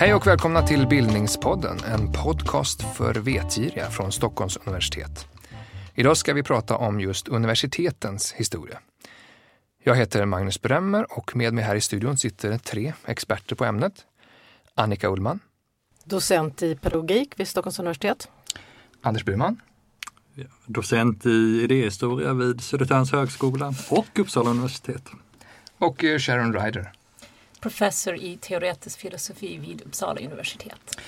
Hej och välkomna till Bildningspodden, en podcast för vetgiriga från Stockholms universitet. Idag ska vi prata om just universitetens historia. Jag heter Magnus Bremmer och med mig här i studion sitter tre experter på ämnet. Annika Ullman. Docent i pedagogik vid Stockholms universitet. Anders Burman. Docent i idéhistoria vid Södertörns högskola och Uppsala universitet. Och eh, Sharon Ryder. Professor i teoretisk filosofi vid Uppsala universitet.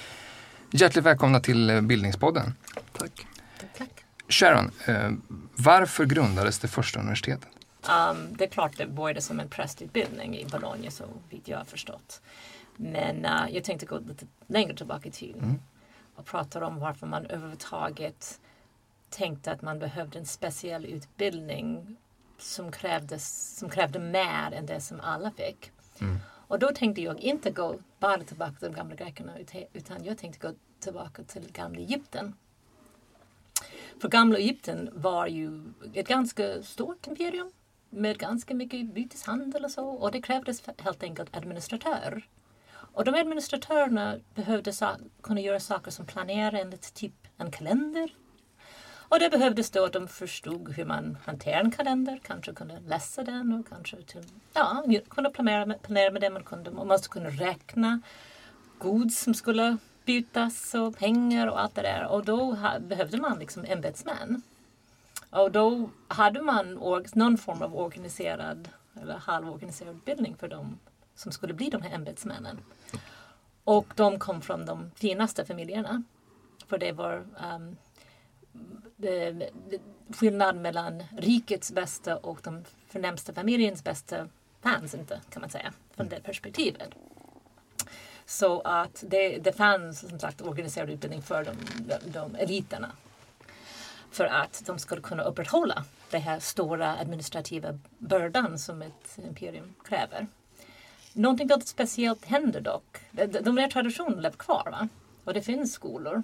Hjärtligt välkomna till eh, Bildningspodden. Tack. Tack. Sharon, eh, varför grundades det första universitetet? Um, det är klart det började som en prästutbildning i Bologna så vitt jag har förstått. Men uh, jag tänkte gå lite längre tillbaka i tiden mm. Och prata om varför man överhuvudtaget tänkte att man behövde en speciell utbildning som, krävdes, som krävde mer än det som alla fick. Mm. Och då tänkte jag inte gå bara tillbaka till de gamla grekerna utan jag tänkte gå tillbaka till gamla Egypten. För gamla Egypten var ju ett ganska stort imperium med ganska mycket byteshandel och så och det krävdes helt enkelt administratör. Och de administratörerna behövde kunna göra saker som planera enligt typ en kalender. Och det behövdes då att de förstod hur man hanterar en kalender, kanske kunde läsa den och kanske till, ja, kunde planera med, planera med den man kunde. Man måste kunna räkna gods som skulle bytas och pengar och allt det där. Och då behövde man liksom ämbetsmän. Och då hade man någon form av organiserad eller halvorganiserad utbildning för dem som skulle bli de här ämbetsmännen. Och de kom från de finaste familjerna. För det var um, det, det, skillnad mellan rikets bästa och de förnämsta familjens bästa fanns inte kan man säga från det perspektivet. Så att det, det fanns som sagt organiserad utbildning för de, de, de eliterna för att de skulle kunna upprätthålla den här stora administrativa bördan som ett imperium kräver. Någonting väldigt speciellt händer dock. De, de där traditionerna lever kvar va? och det finns skolor.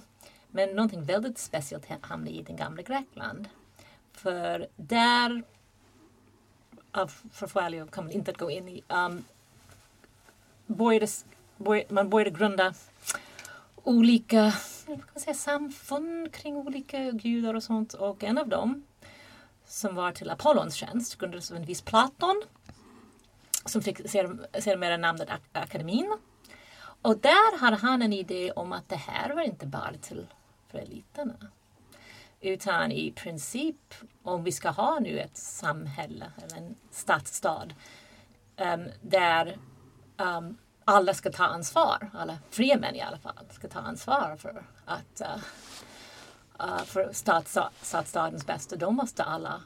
Men någonting väldigt speciellt hamnar i den gamla Grekland. För där, av förfärliga kommer inte att gå in i, um, började, började, man började grunda olika kan säga, samfund kring olika gudar och sånt. Och en av dem som var till Apollons tjänst grundades av en viss Platon som fick sedermera namnet Ak Akademin. Och där hade han en idé om att det här var inte bara till för eliterna. Utan i princip, om vi ska ha nu ett samhälle eller en stadsstad um, där um, alla ska ta ansvar, alla fria män i alla fall, ska ta ansvar för att uh, uh, för stadsstadens bästa, då måste alla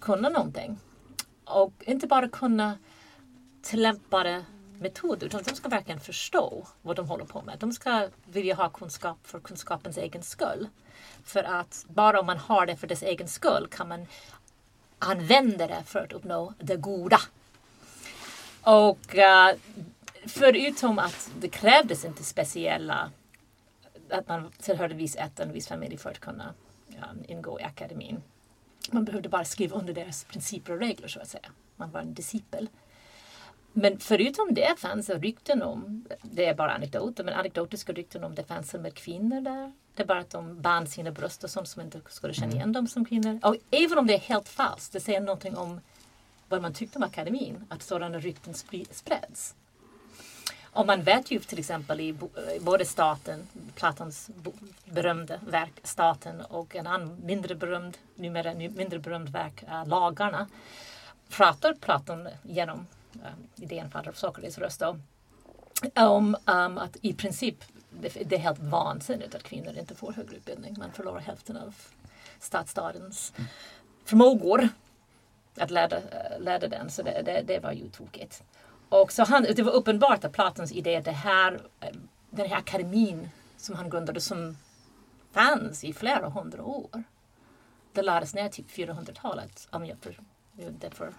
kunna någonting. Och inte bara kunna tillämpa metoder utan de ska verkligen förstå vad de håller på med. De ska vilja ha kunskap för kunskapens egen skull. För att bara om man har det för dess egen skull kan man använda det för att uppnå det goda. Och uh, förutom att det krävdes inte speciella att man tillhörde viss ett en viss familj för att kunna um, ingå i akademin. Man behövde bara skriva under deras principer och regler så att säga. Man var en discipel. Men förutom det fanns det rykten om, det är bara anekdoter, men anekdotiska rykten om det fanns med kvinnor där. Det är bara att de band sina bröst och sånt som inte skulle känna igen dem som kvinnor. Och även om det är helt falskt, det säger någonting om vad man tyckte om akademin, att sådana rykten spreds. Och man vet ju till exempel i både staten, Platons berömda verk Staten och en annan mindre berömd, numera mindre berömd verk, Lagarna, pratar Platon genom äh, idén Fader Sokrates röst om um, att i princip det, är helt vansinnigt att kvinnor inte får högre utbildning. Man förlorar hälften av stadsstadens mm. förmågor att leda, äh, leda den. Så det, det, det var ju tokigt. Och så han, det var uppenbart att Platons idé, det här, den här akademin som han grundade som fanns i flera hundra år. Det lades ner typ 400-talet om jag får det får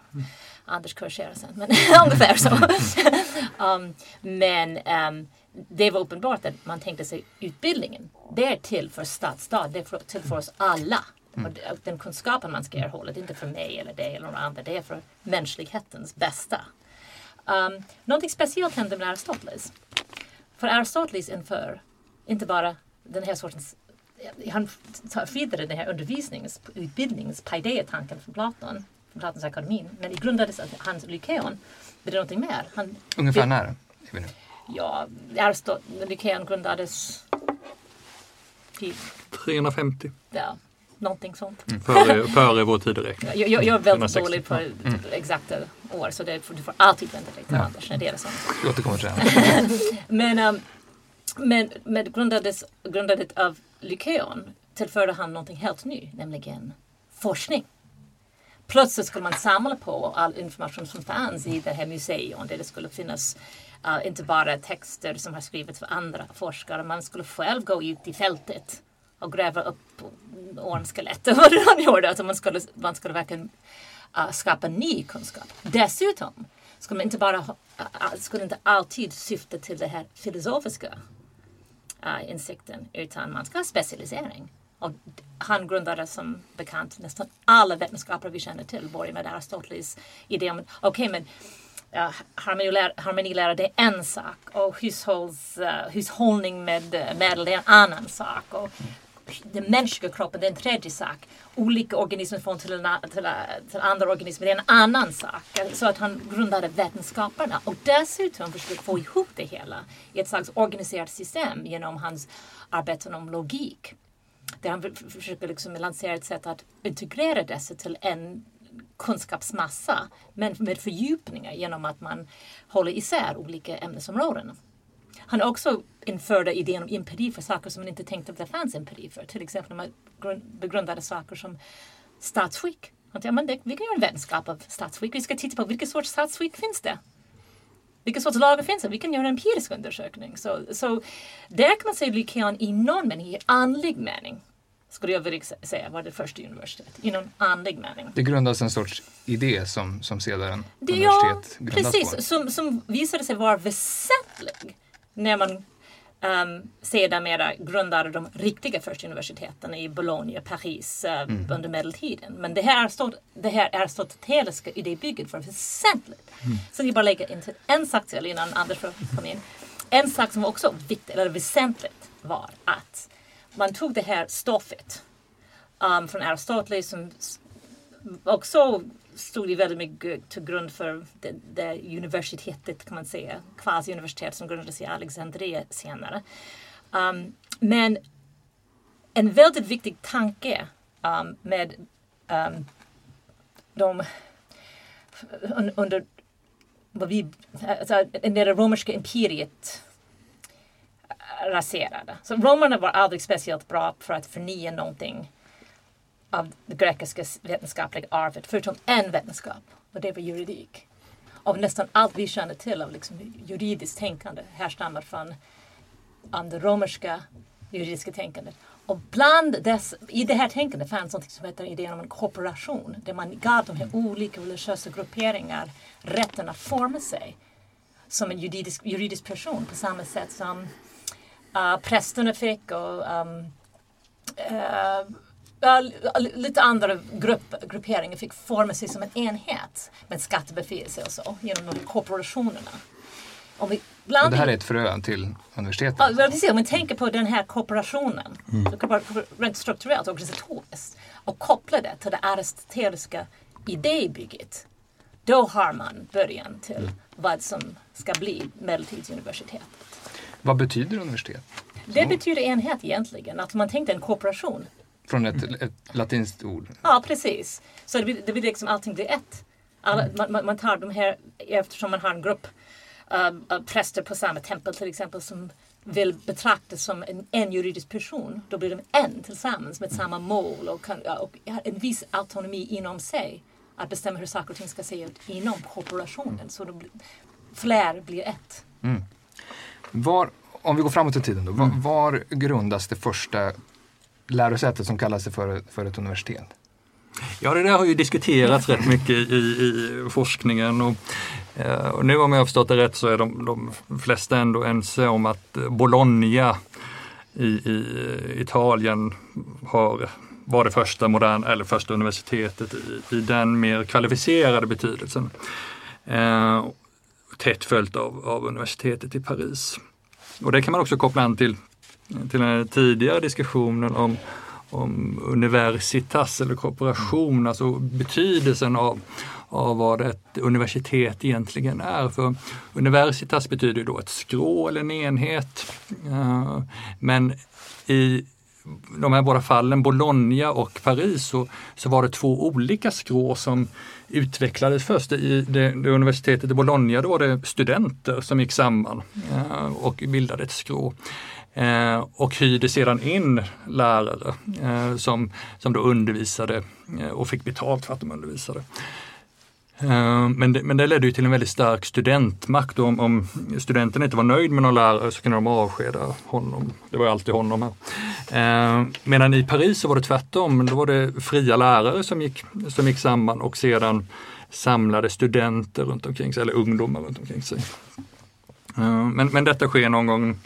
Anders korrigera sen, men ungefär så. um, men um, det var uppenbart att man tänkte sig utbildningen, det är till för stadsstad, det är för, till för oss alla. Det- och den kunskapen man ska erhålla, det är inte för mig eller dig eller några andra, det är för mänsklighetens bästa. Um, någonting speciellt hände med Aristoteles. För Aristoteles inför inte bara den här sortens han tar vidare den här undervisnings utbildnings tanken från Platon, från Platons akademin. Men i grundades att hans Lykeon blev någonting mer. Han, Ungefär det- när? Ja, Aristoteles, Lykeon grundades till, 350 ja, någonting sånt. före, före vår tideräkning. Jag, jag, jag är väldigt 360. dålig på exakta år så det, du får alltid vänta lite Ja. Anders när det är sånt. Vi återkommer till det. Men, um, men med grundades, grundadet av Lykeon tillförde han någonting helt nytt, nämligen forskning. Plötsligt skulle man samla på all information som fanns i det här museet där det skulle finnas uh, inte bara texter som har skrivits för andra forskare, man skulle själv gå ut i fältet och gräva upp ormskelett och vad han gjorde. Alltså man, skulle, man skulle verkligen uh, skapa ny kunskap. Dessutom skulle man inte bara ha, uh, skulle inte alltid syfta till den här filosofiska uh, insikten utan man ska ha specialisering. Och han grundade som bekant nästan alla vetenskaper vi känner till, börjar med Aristoteles idé om okej men uh, harmonilära, harmonilära det är en sak och hushålls, uh, hushållning med uh, medel det är en annan sak. Och den mänskliga kroppen det är en tredje sak. Olika organismer från till, en, till, till andra organismer det är en annan sak. Så att han grundade vetenskaperna och dessutom försökte få ihop det hela i ett slags organiserat system genom hans arbete om logik. Där han försöker liksom lansera ett sätt att integrera dessa till en kunskapsmassa men med fördjupningar genom att man håller isär olika ämnesområden. Han också införde idén om empiri för saker som man inte tänkte att det fanns empiri för. Till exempel när man grund- begrundade saker som statsskick. Han tänkte, ja, men det, vi kan göra en vetenskap av statsskick. Vi ska titta på vilken sorts statsskick finns det. Vilka sorts lagar finns det? Vi kan göra en empirisk undersökning. Så, så där kan man säga Lykeon i någon mening, i andlig mening, skulle jag vilja sä- säga var det första universitetet. I någon andlig mening. Det grundas en sorts idé som, som sedan Det, ja, universitet grundas precis. på. Som, som visade sig vara väsentlig när man um, sedermera grundade de riktiga första universiteten i Bologna, Paris eh, under medeltiden. Men det här, Aristot- det här aristoteliska idébygget var väsentligt. Så jag bara lägger in en sak till innan Anders komma in. En sak som också viktigt, eller väsentligt var att man tog det här stoffet um, från Aristoteles som också stod ju väldigt mycket till grund för det, det universitetet kan man säga, kvasi-universitet som grundades i Alexandria senare. Um, men en väldigt viktig tanke um, med um, de un, under vad vi, alltså, när det romerska imperiet äh, raserade. Så romarna var aldrig speciellt bra för att förnya någonting av det grekiska vetenskapliga arvet, förutom en vetenskap, och det var juridik. Och nästan allt vi känner till av liksom juridiskt tänkande härstammar från det romerska juridiska tänkandet. Och bland dess, i det här tänkandet fanns något som heter idén om en korporation, där man gav de här olika religiösa grupperingar rätten att forma sig som en juridisk, juridisk person på samma sätt som uh, prästerna fick och um, uh, lite andra grupp, grupperingar fick forma sig som en enhet med skattebefrielse och så genom de korporationerna. Om vi Och blandar det här är ett frö till universitetet. Ja, precis, om man tänker på den här kooperationen, så kan man bara rent strukturellt och organisatoriskt och koppla det till det aristoteliska idébygget. Då har man början till vad som ska bli medeltidsuniversitet. Vad betyder universitet? Det betyder enhet egentligen, att man tänkte en kooperation. Från ett, ett latinskt ord. Ja, precis. Så det blir, det blir liksom allting blir ett. Alla, man, man- man tar de här, eftersom man har en grupp uh, präster på samma tempel till exempel som vill betraktas som en, en juridisk person, då blir de en tillsammans med samma mål och, kan, och en viss autonomi inom sig att bestämma hur saker och ting ska se ut inom korporationen. Så då blir, fler blir ett. Var, om vi går framåt i tiden då, var, var grundas det första lärosätet som kallar sig för, för ett universitet? Ja, det där har ju diskuterats rätt mycket i, i forskningen. Och eh, och nu om jag har förstått det rätt så är de, de flesta ändå ense om att Bologna i, i Italien har var det första modern, eller första universitetet i, i den mer kvalificerade betydelsen. Eh, tätt följt av, av universitetet i Paris. Och det kan man också koppla an till, till den tidigare diskussionen om, om universitas eller korporation, alltså betydelsen av, av vad ett universitet egentligen är. För universitas betyder då ett skrå eller en enhet. Eh, men i de här båda fallen, Bologna och Paris, så, så var det två olika skrå som utvecklades först. I det, det universitetet i Bologna då var det studenter som gick samman eh, och bildade ett skrå. Eh, och hyrde sedan in lärare eh, som, som då undervisade eh, och fick betalt för att de undervisade. Eh, men det, men det ledde ju till en väldigt stark studentmakt. Om, om studenten inte var nöjd med någon lärare så kunde de avskeda honom. Det var ju alltid honom här. Eh, medan i Paris så var det tvärtom. Då var det fria lärare som gick, som gick samman och sedan samlade studenter runt omkring sig, eller ungdomar runt omkring sig. Eh, men, men detta sker någon gång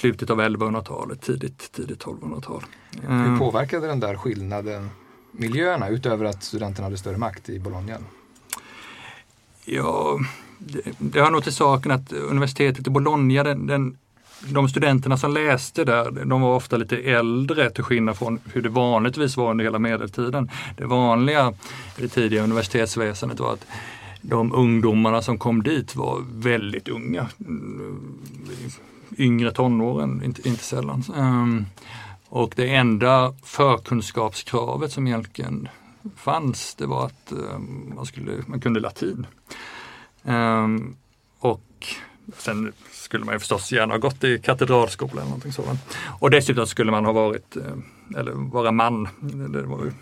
slutet av 1100-talet, tidigt, tidigt 1200-tal. Hur påverkade den där skillnaden miljöerna utöver att studenterna hade större makt i Bologna? Ja, det, det har nog till saken att universitetet i Bologna, den, den, de studenterna som läste där, de var ofta lite äldre till skillnad från hur det vanligtvis var under hela medeltiden. Det vanliga i det tidiga universitetsväsendet var att de ungdomarna som kom dit var väldigt unga. Yngre tonåren, inte, inte sällan. Um, och det enda förkunskapskravet som egentligen fanns det var att um, man, skulle, man kunde latin. Um, och sen skulle man ju förstås gärna ha gått i katedralskola eller någonting sådant. Och dessutom skulle man ha varit, eh, eller vara man. Det var ju,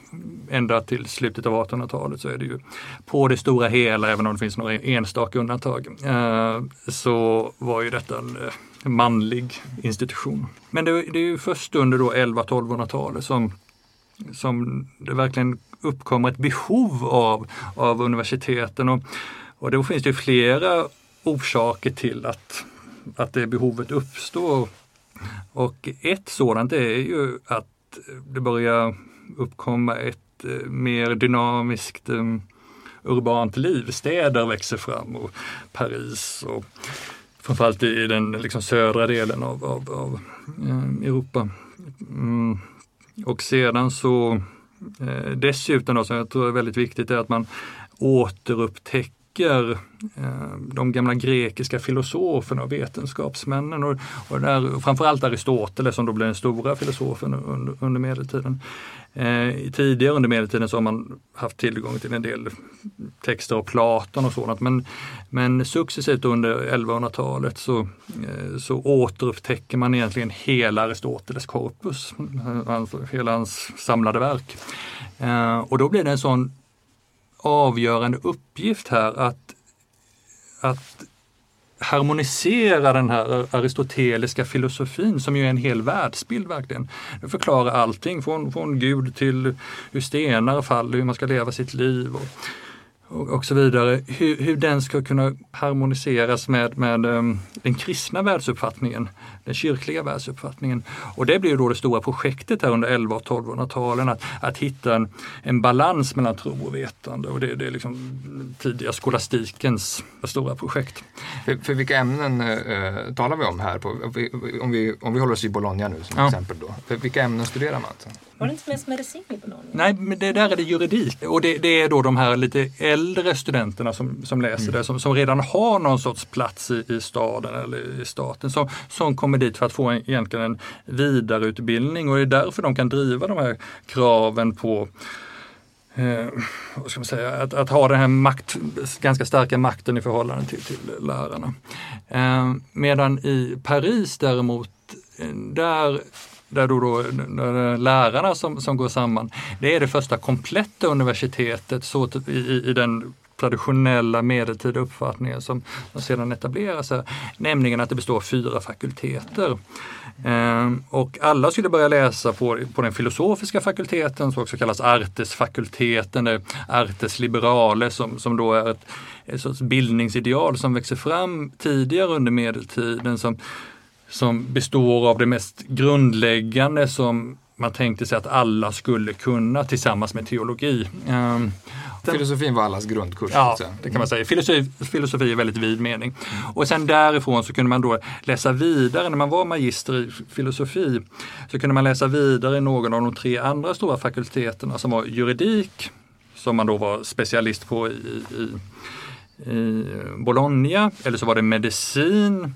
ända till slutet av 1800-talet så är det ju på det stora hela, även om det finns några enstaka undantag, så var ju detta en eh, manlig institution. Men det, det är ju först under då 11-1200-talet som, som det verkligen uppkommer ett behov av, av universiteten. Och, och då finns det flera orsaker till att, att det behovet uppstår. Och ett sådant är ju att det börjar uppkomma ett eh, mer dynamiskt um, urbant liv. Städer växer fram och Paris och framförallt i den liksom södra delen av, av, av eh, Europa. Mm. Och sedan så eh, dessutom då, som jag tror är väldigt viktigt, är att man återupptäcker eh, de gamla grekiska filosoferna och vetenskapsmännen och, och där, framförallt Aristoteles som då blev den stora filosofen under, under medeltiden. Eh, tidigare under medeltiden så har man haft tillgång till en del texter av Platon och sådant men, men successivt under 1100-talet så, eh, så återupptäcker man egentligen hela Aristoteles korpus, alltså hela hans samlade verk. Eh, och då blir det en sån avgörande uppgift här att, att harmonisera den här aristoteliska filosofin som ju är en hel världsbild verkligen. Den förklarar allting från, från Gud till hur stenar faller, hur man ska leva sitt liv. Och, och, och så vidare. Hur, hur, den ska kunna harmoniseras med, med um, den kristna världsuppfattningen, den kyrkliga världsuppfattningen. Och det blir då det stora projektet här under 11 och 1200-talen, att, att hitta en, en balans mellan tro och vetande. Och det, det är liksom tidiga skolastikens stora projekt. För, för vilka ämnen uh, talar vi om här? På, om, vi, om vi håller oss i Bologna nu som ja. exempel. Då. För vilka ämnen studerar man? Var det inte mest medicin i Bologna? Nej, men det där är det juridik. Och det, det är då de här lite äldre studenterna som, som läser mm. det, som, som redan har någon sorts plats i, i staden eller i staten, som, som kommer dit för att få en, egentligen en vidareutbildning och det är därför de kan driva de här kraven på eh, vad ska man säga, att, att, ha den här makt, ganska starka makten i förhållande till, till lärarna. Eh, medan i Paris däremot, eh, där där då, då där lärarna som, som går samman, det är det första kompletta universitetet så, typ i, i den traditionella medeltida uppfattningen som, som sedan etableras här, nämligen att det består av fyra fakulteter. Ehm, och alla skulle börja läsa på, på den filosofiska fakulteten som också kallas Artesfakulteten, Artes Liberale som, som då är ett, ett sorts bildningsideal som växer fram tidigare under medeltiden som, som består av det mest grundläggande som man tänkte sig att alla skulle kunna tillsammans med teologi. Um, Filosofin var allas grundkurs? Ja, det kan man säga. Filosofi, filosofi i väldigt vid mening. Och sen därifrån så kunde man då läsa vidare, när man var magister i filosofi, så kunde man läsa vidare i någon av de tre andra stora fakulteterna som var juridik, som man då var specialist på i, i, i Bologna, eller så var det medicin,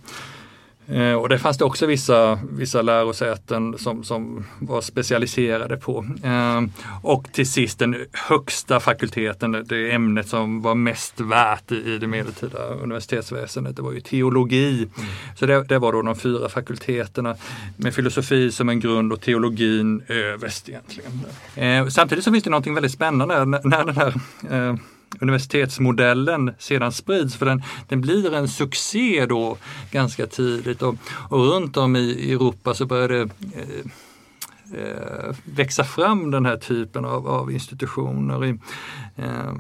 Eh, och det fanns det också vissa, vissa lärosäten som, som var specialiserade på. Eh, och till sist den högsta fakulteten, det ämnet som var mest värt i, i det medeltida universitetsväsendet, det var ju teologi. Mm. Så det, det, var då de fyra fakulteterna med filosofi som en grund och teologin överst egentligen. Eh, samtidigt så finns det någonting väldigt spännande när, när den här universitetsmodellen sedan sprids. För den, den blir en succé då ganska tidigt och, och runt om i Europa så börjar det eh, eh, växa fram den här typen av, av institutioner. I, eh,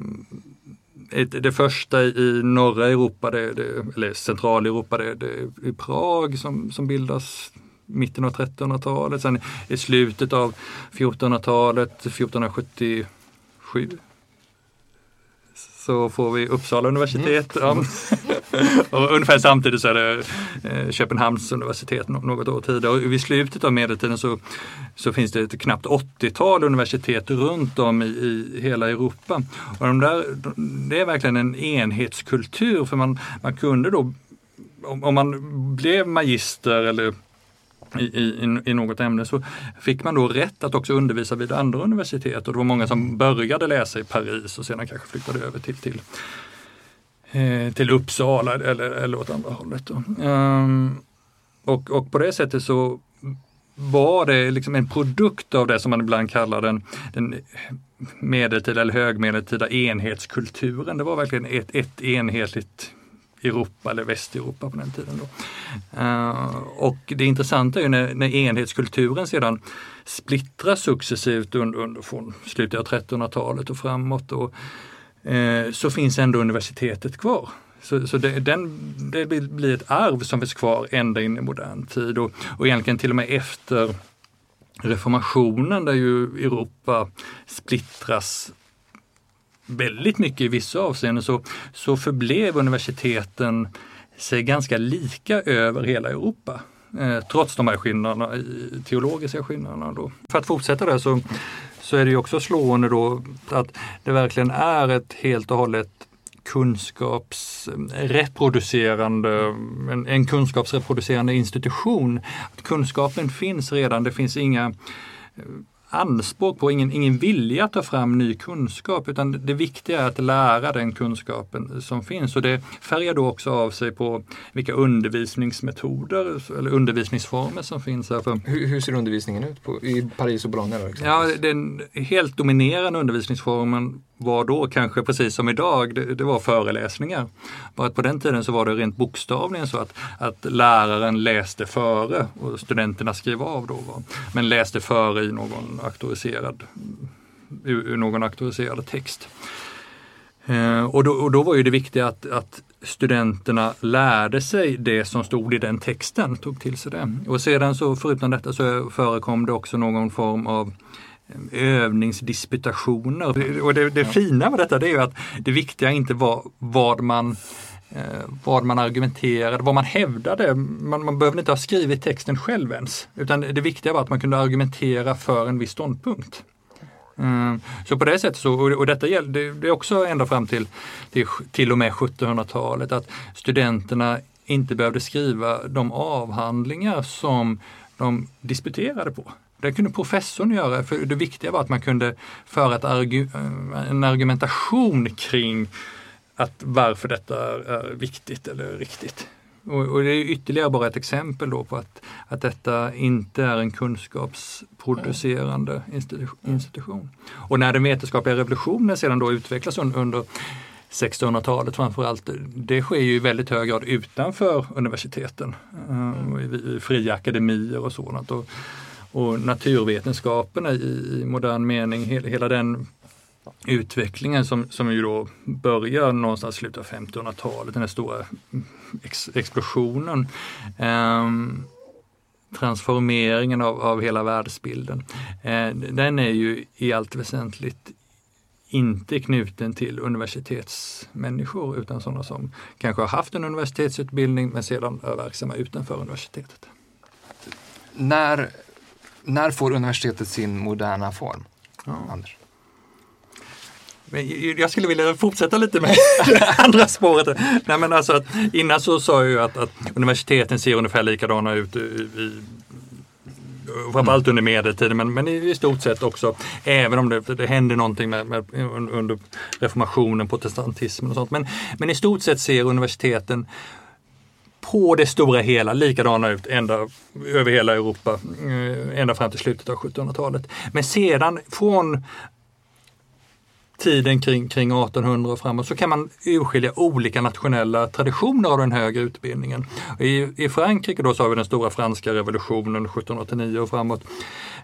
det första i norra Europa, det, det, eller centraleuropa, det, det är Prag som, som bildas mitten av 1300-talet. Sen i slutet av 1400-talet, 1477 så får vi Uppsala universitet. Mm. och ungefär samtidigt så är det eh, Köpenhamns universitet något år tidigare. Och vid slutet av medeltiden så, så finns det ett knappt 80-tal universitet runt om i, i, hela Europa. Och de där, det är verkligen en enhetskultur för man, man kunde då om, om man blev magister eller i, i, i något ämne så fick man då rätt att också undervisa vid andra universitet och det var många som började läsa i Paris och sedan kanske flyttade över till, till, eh, till Uppsala eller, eller åt andra hållet. Um, och, och på det sättet så var det liksom en produkt av det som man ibland kallar den, den medeltida eller högmedeltida enhetskulturen. Det var verkligen ett, ett enhetligt Europa eller Västeuropa på den tiden. Då. Eh, och det intressanta är ju när, när enhetskulturen sedan splittras successivt under, under från slutet av 1300-talet och framåt och, eh, så finns ändå universitetet kvar. Så, så det, den, det blir ett arv som finns kvar ända in i modern tid och, och egentligen till och med efter reformationen där ju Europa splittras väldigt mycket i vissa avseenden så, så förblev universiteten sig ganska lika över hela Europa. Eh, trots de här skillnaderna, teologiska skillnaderna. Då. För att fortsätta där så, så är det ju också slående då att det verkligen är ett helt och hållet kunskapsreproducerande, en, en kunskapsreproducerande institution. Kunskapen finns redan, det finns inga anspråk på, ingen, ingen vilja att ta fram ny kunskap utan det viktiga är att lära den kunskapen som finns och det färgar då också av sig på vilka undervisningsmetoder eller undervisningsformer som finns här. För, hur, hur ser undervisningen ut på, i Paris och Bologna? ja, den helt dominerande undervisningsformen var då kanske precis som idag, det, det, var föreläsningar. Bara att på den tiden så var det rent bokstavligen så att, att läraren läste före och studenterna skrev av då. Va? Men läste före i någon auktoriserad, ur, någon auktoriserad text. Eh, och, då, och då var ju det viktiga att, att studenterna lärde sig det som stod i den texten, tog till sig det. Och sedan så förutom detta så förekom det också någon form av övningsdisputationer. Och det, det fina med detta det är ju att det viktiga inte var vad man eh, vad man argumenterade, vad man hävdade. Man, man behövde inte ha skrivit texten själv ens. Utan det viktiga var att man kunde argumentera för en viss ståndpunkt. Mm. Så på det sättet, så, och detta gällde det är också ända fram till, till, till och med 1700-talet, att studenterna inte behövde skriva de avhandlingar som de disputerade på. Det kunde professorn göra, för det viktiga var att man kunde föra argu en argumentation kring att varför detta är viktigt eller riktigt. Och, och, det är ytterligare bara ett exempel då på att, att detta inte är en kunskapsproducerande institution. Och när den vetenskapliga revolutionen sedan då utvecklas under, under 1600-talet framförallt, det sker ju i väldigt hög grad utanför universiteten. Eh, i, i fria akademier och sådant. Och, och naturvetenskaperna i, i modern mening, hela, hela den utvecklingen som, som ju då börjar någonstans i slutet av 1500-talet, den här stora ex, explosionen. Um, transformeringen av, av hela världsbilden. Eh, den är ju i allt väsentligt inte knuten till universitetsmänniskor utan sådana som kanske har haft en universitetsutbildning men sedan är verksamma utanför universitetet. När, när får universitetet sin moderna form? Ja. Anders? Jag skulle vilja fortsätta lite med andra spåret. Nej, men alltså att, innan så sa jag ju att, att universiteten ser ungefär likadana ut i, i framförallt under medeltiden men, men i, i, stort sett också, även om det, det hände någonting med, med, under reformationen, protestantismen och sånt. Men, men i stort sett ser universiteten på det stora hela likadana ut ända över hela Europa, eh, ända fram till slutet av 1700-talet. Men sedan från tiden kring, kring 1800 och framåt så kan man urskilja olika nationella traditioner av den högre utbildningen. I, i Frankrike då så har vi den stora franska revolutionen 1789 och framåt.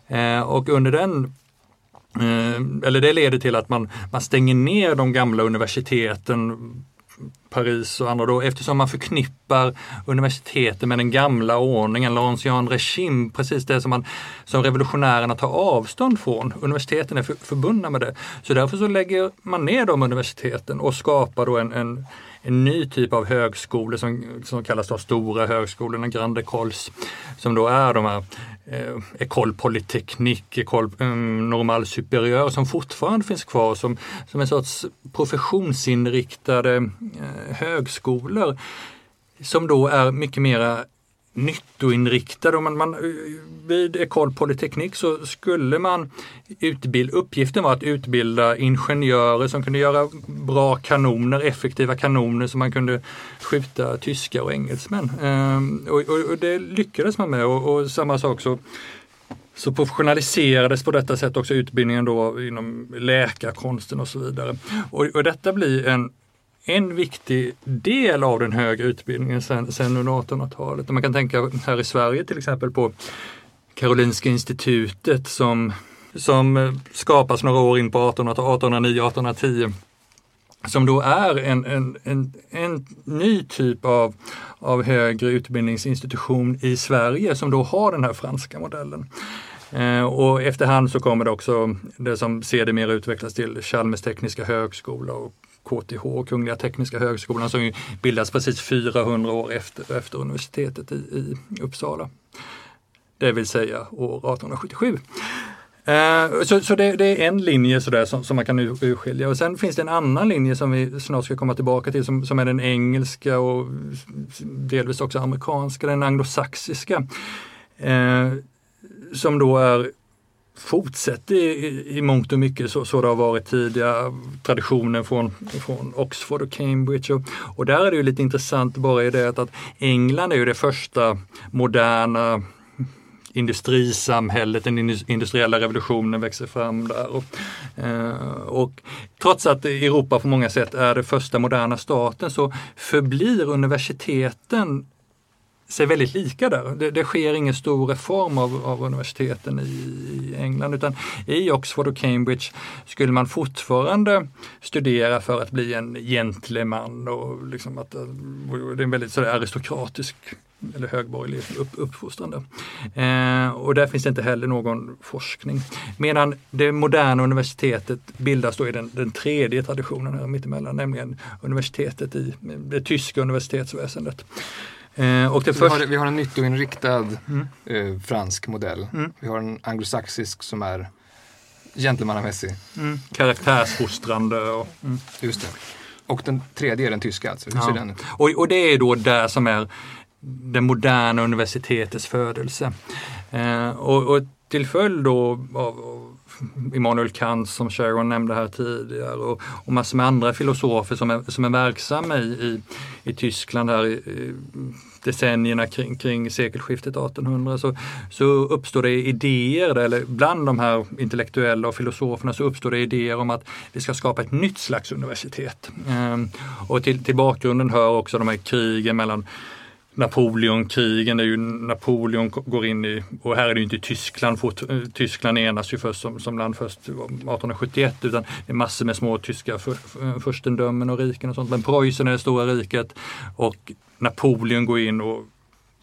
Eh, och under den eh, eller det leder till att man, man stänger ner de gamla universiteten Paris och andra då eftersom man förknippar universiteten med den gamla ordningen, l'ancien regime, precis det som, man, som revolutionärerna tar avstånd från. Universiteten är för, förbundna med det. Så därför så lägger man ner de universiteten och skapar då en, en en ny typ av högskolor som, som kallas de stora högskolorna, Grande Écoles, som då är de här eh, École Polytechnique, École mm, eh, Normal Superieur som fortfarande finns kvar som, som en sorts professionsinriktade eh, högskolor som då är mycket mera nyttoinriktad. man, man, eh, vid Ecole Polyteknik så skulle man utbilda, uppgiften var att utbilda ingenjörer som kunde göra bra kanoner, effektiva kanoner som man kunde skjuta tyskar och engelsmän. Ehm, och, och, och, det lyckades man med och, och samma sak så så professionaliserades på detta sätt också utbildningen då inom läkarkonsten och så vidare. Och, och detta blir en en viktig del av den högre utbildningen sen, sen under 1800-talet. Man kan tänka här i Sverige till exempel på Karolinska institutet som, som skapas några år in på 1809-1810 som då är en, en, en, en ny typ av, av högre utbildningsinstitution i Sverige som då har den här franska modellen. Eh, och efterhand så kommer det också det som sedermera utvecklas till Chalmers tekniska högskola och KTH, Kungliga Tekniska Högskolan, som bildas precis 400 år efter, efter universitetet i, i Uppsala. Det vill säga år 1877. Eh, så, så det, det, är en linje sådär som, som man kan urskilja och sen finns det en annan linje som vi snart ska komma tillbaka till som, som är den engelska och delvis också amerikanska, den anglosaxiska. Eh, som då är fortsätter i, i mångt och mycket så, så det har varit tidigare, traditionen från, från Oxford och Cambridge. Och, och där är det ju lite intressant bara i det att, England är ju det första moderna industrisamhället, den industriella revolutionen växer fram där. Och, eh, och, trots att Europa på många sätt är den första moderna staten så förblir universiteten sig väldigt lika där. Det, det, sker ingen stor reform av, av universiteten i, i, England utan i Oxford och Cambridge skulle man fortfarande studera för att bli en gentleman och liksom att eh, det är en väldigt sådär aristokratisk eller högborgerlig upp, uppfostran. Eh, och där finns det inte heller någon forskning. Medan det moderna universitetet bildas då i den, den tredje traditionen här mittemellan, nämligen universitetet i det tyska universitetsväsendet. Eh, och det först... vi, har, vi har en nyttoinriktad mm. eh, fransk modell. Mm. Vi har en anglosaxisk som är gentlemannamässig. Mm. Karaktärsfostrande. Och, mm. Just det. Och den tredje är den tyska alltså. Hur ja. ser den ut? Och, och det är då det som är det moderna universitetets födelse. Eh, och, och till följd då av, av Immanuel Kant som Sharon nämnde här tidigare och, och massor med andra filosofer som är, som är verksamma i, i, i Tyskland här i, i decennierna kring, kring sekelskiftet 1800 så, så uppstår det idéer, eller bland de här intellektuella och filosoferna så uppstår det idéer om att vi ska skapa ett nytt slags universitet. Ehm, och till, till bakgrunden hör också de här krigen mellan Napoleonkrigen, det är ju Napoleon går in i, och här är det ju inte Tyskland, för, Tyskland enas ju först som, som land först eh, 1871 utan det är massor med små tyska för, för, furstendömen och riken och sånt. Men Preussen är det stora riket och Napoleon går in och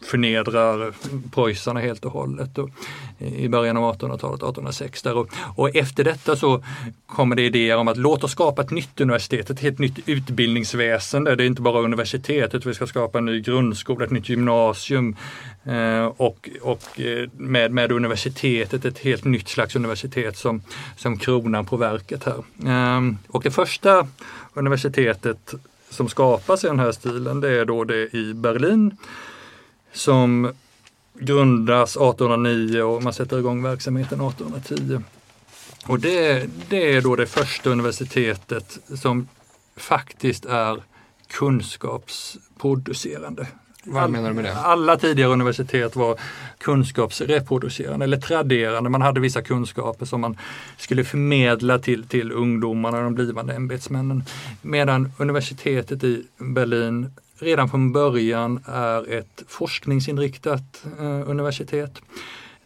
förnedrar preussarna helt och hållet och, i början av 1800-talet, 1806. Där. Och, och, efter detta så kommer det idéer om att låt oss skapa ett nytt universitet, ett helt nytt utbildningsväsende. Det är inte bara universitetet, vi ska skapa en ny grundskola, ett nytt gymnasium eh, och, och eh, med, med universitetet ett helt nytt slags universitet som, som kronan på verket här. Eh, och det första universitetet som skapas i den här stilen det är då det i Berlin som grundas 1809 och man sätter igång verksamheten 1810. Och det, det är då det första universitetet som faktiskt är kunskapsproducerande. Vad menar du med det? Alla tidigare universitet var kunskapsreproducerande eller traderande. Man hade vissa kunskaper som man skulle förmedla till, till ungdomarna, de blivande ämbetsmännen. Medan universitetet i Berlin redan från början är ett forskningsinriktat eh, universitet.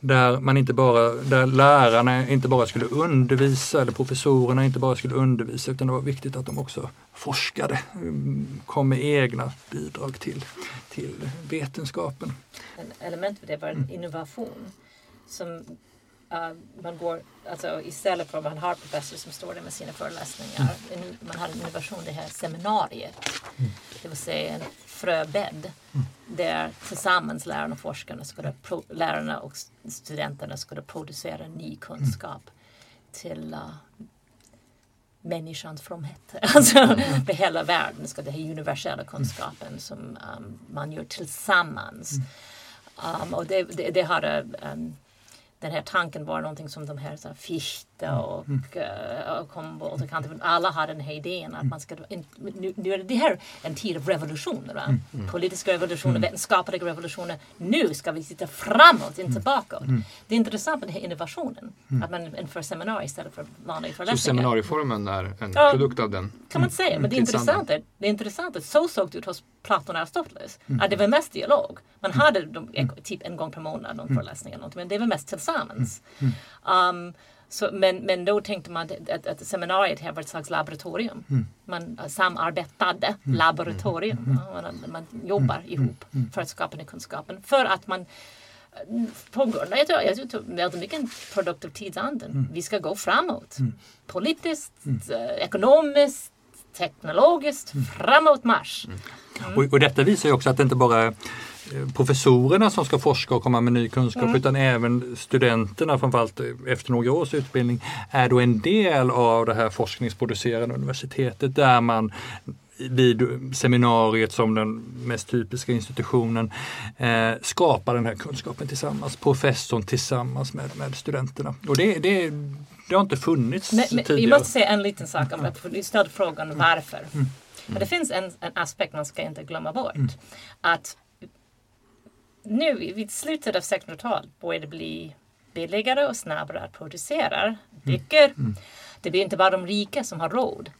Där, man inte bara, där lärarna inte bara skulle undervisa eller professorerna inte bara skulle undervisa utan det var viktigt att de också forskade, mm, kom med egna bidrag till, till vetenskapen. En element för det var en innovation som Uh, man går, alltså, istället för att man har professor som står där med sina föreläsningar, mm. man har en innovation, det här seminariet. Mm. Det vill säga en fröbädd mm. där tillsammans lärarna och forskarna, skulle, pro, lärarna och studenterna skulle producera ny kunskap mm. till uh, människans fromhet. Alltså mm. för hela världen ska det här universella kunskapen som um, man gör tillsammans. Mm. Um, och det, det, det har um, den här tanken var någonting som de här, så här Fichte mm. och, mm. uh, och Humboldt och Kant, alla hade den här idén att mm. man ska, nu, nu är det här en tid av revolutioner, va? Mm. mm. politiska revolutioner, mm. vetenskapliga revolutioner. Nu ska vi titta framåt, inte bakåt. Det är intressant med den här innovationen, att man inför seminarier istället för vanliga föreläsningar. Så seminarieformen är en ja, produkt av den? kan man säga, men det är intressant, det är intressant att så såg det ut hos Platon och Aristoteles. Att det var mest dialog. Man hade de, typ en gång per månad någon föreläsning, men det var mest tillsammans. Um, så, men, men då tänkte man att, att seminariet här var ett slags laboratorium. Mm. Man samarbetade, mm. laboratorium. Mm. Man, man jobbar mm. ihop mm. för att skapa den kunskapen. För att man på grund av, jag tror, jag tror väldigt mycket produkt av tidsanden. Mm. Vi ska gå framåt. Politiskt, eh, ekonomiskt, teknologiskt, framåt marsch. Och, och detta visar ju också att det inte bara professorerna som ska forska och komma med ny kunskap mm. utan även studenterna, framförallt efter några års utbildning, är då en del av det här forskningsproducerande universitetet där man vid seminariet som den mest typiska institutionen eh, skapar den här kunskapen tillsammans, professorn tillsammans med, med studenterna. Och det, det, det har inte funnits men, men, tidigare. Vi måste säga en liten sak om det, du ställde frågan varför. Mm. Men det finns en, en aspekt man ska inte glömma bort. Mm. Att nu vid slutet av 1600-talet börjar det bli billigare och snabbare att producera böcker. Mm. Mm. Det blir inte bara de rika som har råd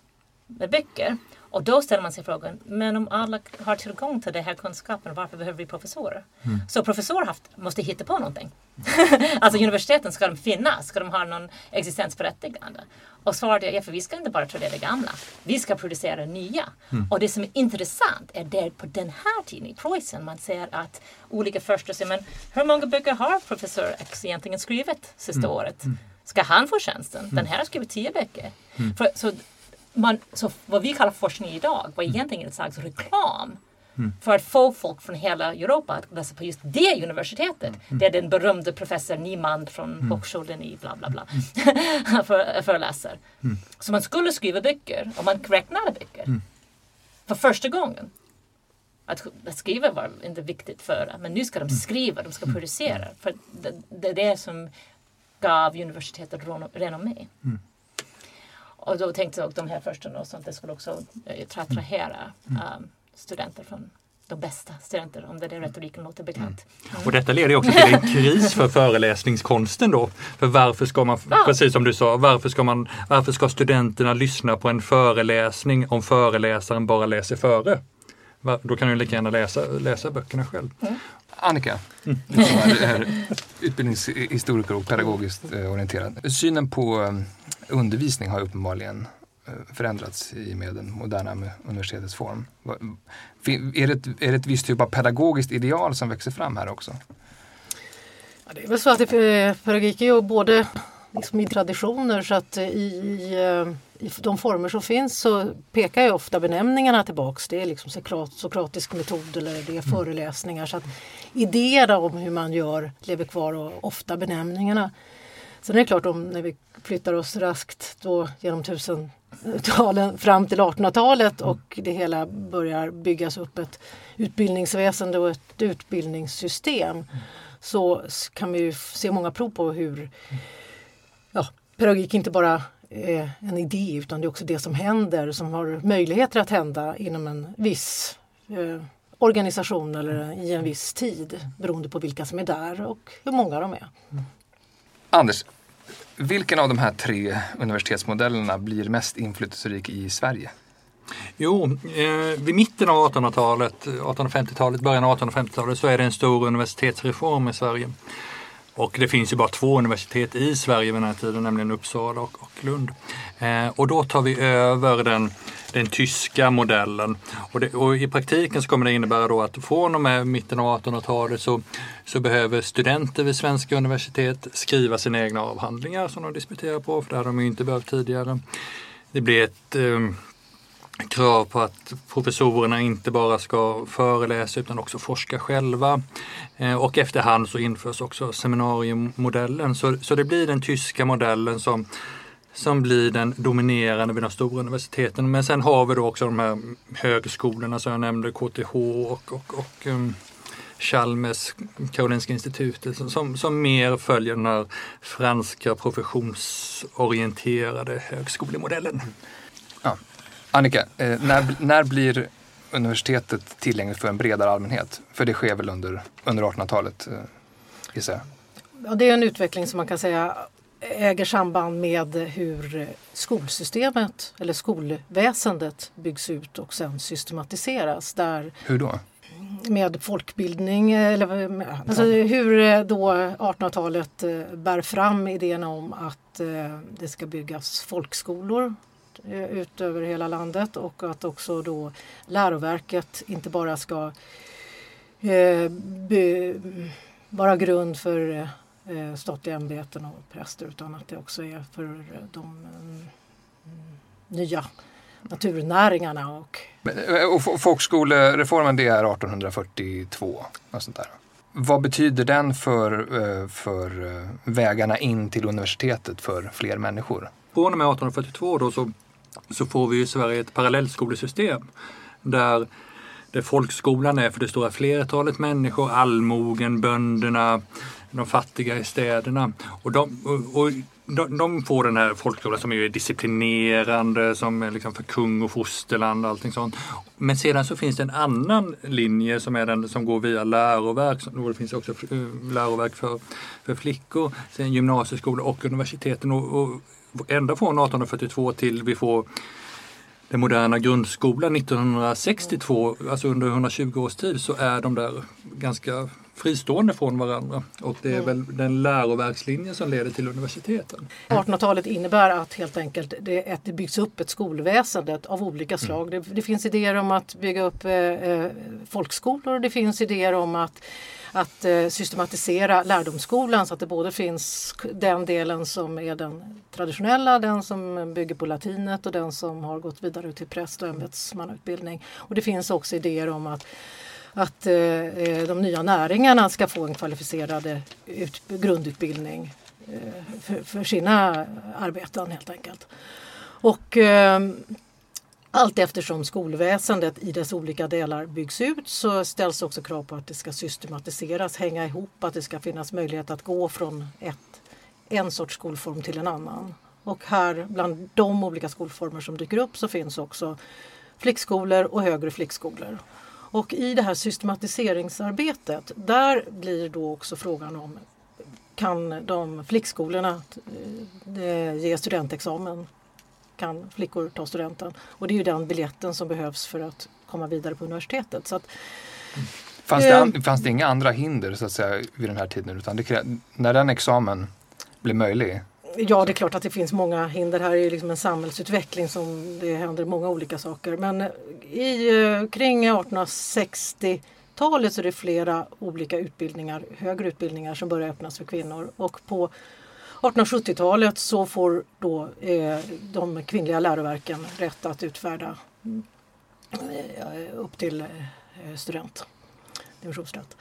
med böcker. Och då ställer man sig frågan, men om alla har tillgång till den här kunskapen, varför behöver vi professorer? Mm. Så professorer haft, måste hitta på någonting. alltså universiteten, ska de finnas? Ska de ha någon existensberättigande? Och svaret är, ja, för vi ska inte bara tradera gamla, vi ska producera nya. Mm. Och det som är intressant är det på den här tiden i Preussen man ser att olika första säger, men hur många böcker har professor X egentligen skrivit sista mm. året? Mm. Ska han få tjänsten? Den här har skrivit tio böcker. Mm. För, så man, så vad vi kallar forskning idag var mm. egentligen ett slags reklam Mm. för att få folk från hela Europa att läsa på just det universitetet. Mm. Det är den berömde professor Niemann från mm. Hochschulen i bla bla bla mm. för, föreläser. Mm. Så man skulle skriva böcker och man räknade böcker. Mm. För första gången. Att, att, skriva var inte viktigt förr, men nu ska de skriva, de ska producera. För det, det är det som gav universitetet renommé. Mm. Och då tänkte jag de här första att det skulle också eh, attrahera mm. um, studenter från de bästa studenter, om det är retoriken låter bekant. Mm. Och detta leder också till en kris för föreläsningskonsten då. För varför ska man, ja. precis som du sa, varför ska, man, varför ska studenterna lyssna på en föreläsning om föreläsaren bara läser före? Då kan du lika gärna läsa, läsa böckerna själv. Mm. Annika, mm. utbildningshistoriker och pedagogiskt eh, orienterad. Synen på eh, undervisning har uppenbarligen Eh, förändrats i och med den moderna universitetets form. Är det, ett, är det ett visst typ av pedagogiskt ideal som växer fram här också? Ja, det är väl så att det, eh, pedagogik är ju både liksom i traditioner så att i, i, eh, i, de former som finns så pekar ju ofta benämningarna tillbaks. Det är liksom Sokrat, sokratisk metod eller det är mm. föreläsningar. Så att idéerna om hur man gör lever kvar och ofta benämningarna. Sen är det klart om när vi flyttar oss raskt då genom tusen talen fram till 1800-talet mm. och det hela börjar byggas upp ett utbildningsväsende och ett utbildningssystem mm. så kan vi se många prov på hur ja, pedagogik inte bara är en idé utan det är också det som händer som har möjligheter att hända inom en viss eh, organisation eller i en viss tid beroende på vilka som är där och hur många de är. Anders, vilken av de här tre universitetsmodellerna blir mest inflytelserik i Sverige? Jo, eh, vid mitten av 1800-talet, 1850-talet, början av 1850-talet så är det en stor universitetsreform i Sverige. Och det finns ju bara två universitet i Sverige vid den här tiden, nämligen Uppsala och, och Lund. Eh, och då tar vi över den, den tyska modellen. Och, det, och, i praktiken så kommer det innebära då att från och med mitten av 1800-talet så, så behöver studenter vid svenska universitet skriva sina egna avhandlingar som de disputerar på, för det hade de ju inte behövt tidigare. Det blir ett eh, krav på att professorerna inte bara ska föreläsa utan också forska själva. Eh, och efterhand så införs också seminariemodellen. Så, så det blir den tyska modellen som, som blir den dominerande vid de stora universiteten. Men sen har vi då också de här högskolorna som jag nämnde, KTH och, och, och um, Chalmers, Karolinska institutet, som, som mer följer den här franska professionsorienterade högskolemodellen. Ja, Annika, eh, när, när blir universitetet tillgängligt för en bredare allmänhet? För det sker väl under, under 1800-talet, eh, gissar jag? Ja, det är en utveckling som man kan säga äger samband med hur skolsystemet eller skolväsendet byggs ut och sen systematiseras. Där hur då? Med folkbildning, eller, alltså hur då 1800-talet eh, bär fram idén om att eh, det ska byggas folkskolor Eh, ut över hela landet och att också då läroverket inte bara ska eh, vara grund för eh, statliga ämbeten och präster utan att det också är för de mm, nya naturnäringarna. Och, eh, och folkskolereformen det är 1842. Och sånt där. Vad betyder den för, eh, för vägarna in till universitetet för fler människor? Från och med 1842 då så så får vi i Sverige ett parallellskolesystem där, där folkskolan är för det stora flertalet människor, allmogen, bönderna, de fattiga i städerna. Och de, och, och de, de, får den här folkskolan som är disciplinerande, som är liksom för kung och fosterland och allting sånt. Men sedan så finns det en annan linje som är den som går via läroverk. Det finns också eh, läroverk för, för flickor, sen gymnasieskola och universiteten. Och, och ända från 1842 till vi får den moderna grundskolan 1962, alltså under 120 års tid, så är de där ganska fristående från varandra. Och det är mm. väl den läroverkslinjen som leder till universiteten. 1800-talet innebär att helt enkelt det, att det byggs upp ett skolväsende av olika mm. slag. Mm. Det, det, finns idéer om att bygga upp eh, eh folkskolor och det finns idéer om att att eh, systematisera lärdomsskolan så att det både finns den delen som är den traditionella, den som bygger på latinet och den som har gått vidare till präst och ämbetsmannautbildning. Och det finns också idéer om att att eh, eh, de nya näringarna ska få en kvalificerad eh, ut, grundutbildning eh, för, för, sina arbeten helt enkelt. Och eh, allt eftersom skolväsendet i dess olika delar byggs ut så ställs också krav på att det ska systematiseras, hänga ihop, att det ska finnas möjlighet att gå från ett, en sorts skolform till en annan. Och här bland de olika skolformer som dyker upp så finns också flickskolor och högre flickskolor. Och i det här systematiseringsarbetet där blir då också frågan om kan de flickskolorna eh, ge studentexamen? Kan flickor ta studenten? Och det är ju den biljetten som behövs för att komma vidare på universitetet. Så att, fanns, det, eh, fanns det inga andra hinder så att säga vid den här tiden? Utan det, när den examen blev möjlig Ja, det är klart att det finns många hinder. Här är ju liksom en samhällsutveckling som det händer många olika saker. Men i, eh, kring 1860-talet så är det flera olika utbildningar, högre utbildningar som börjar öppnas för kvinnor. Och på 1870-talet så får då eh, de kvinnliga läroverken rätt att utfärda eh, upp till eh, student, dimensionsstudent.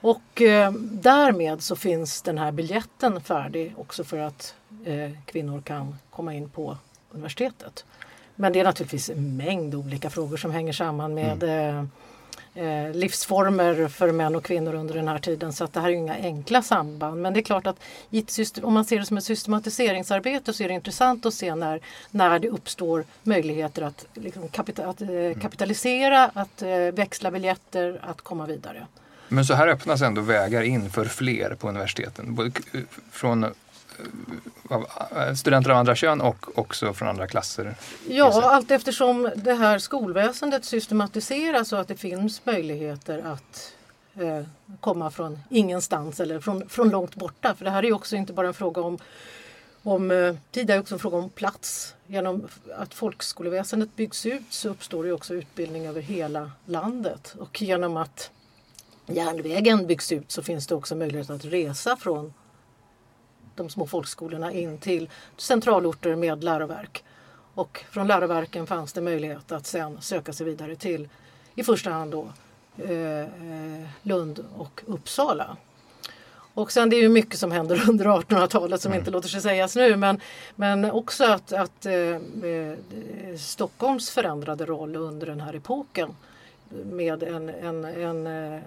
Och eh, därmed så finns den här biljetten färdig också för att eh, kvinnor kan komma in på universitetet. Men det är naturligtvis en mängd olika frågor som hänger samman med mm. eh, eh livsformer för män och kvinnor under den här tiden så att det här är inga enkla samband. Men det är klart att om man ser det som ett systematiseringsarbete så är det intressant att se när, när det uppstår möjligheter att, liksom, kapita att eh, mm. kapitalisera, att eh, växla biljetter, att komma vidare. Men så här öppnas ändå vägar in för fler på universiteten. Både från eh, studenter av andra kön och också från andra klasser? Ja, allt eftersom det här skolväsendet systematiseras så att det finns möjligheter att eh, komma från ingenstans eller från, från långt borta. För det här är också inte bara en fråga om, om eh, tid, är också en fråga om plats. Genom att folkskoleväsendet byggs ut så uppstår det också utbildning över hela landet och genom att järnvägen byggs ut så finns det också möjlighet att resa från de små folkskolorna in till centralorter med läroverk. Och från läroverken fanns det möjlighet att sen söka sig vidare till i första hand då eh, Lund och Uppsala. Och sen det är ju mycket som händer under 1800-talet som mm. inte låter sig sägas nu men, men också att, att eh, eh, Stockholms förändrade roll under den här epoken med en, en, en eh,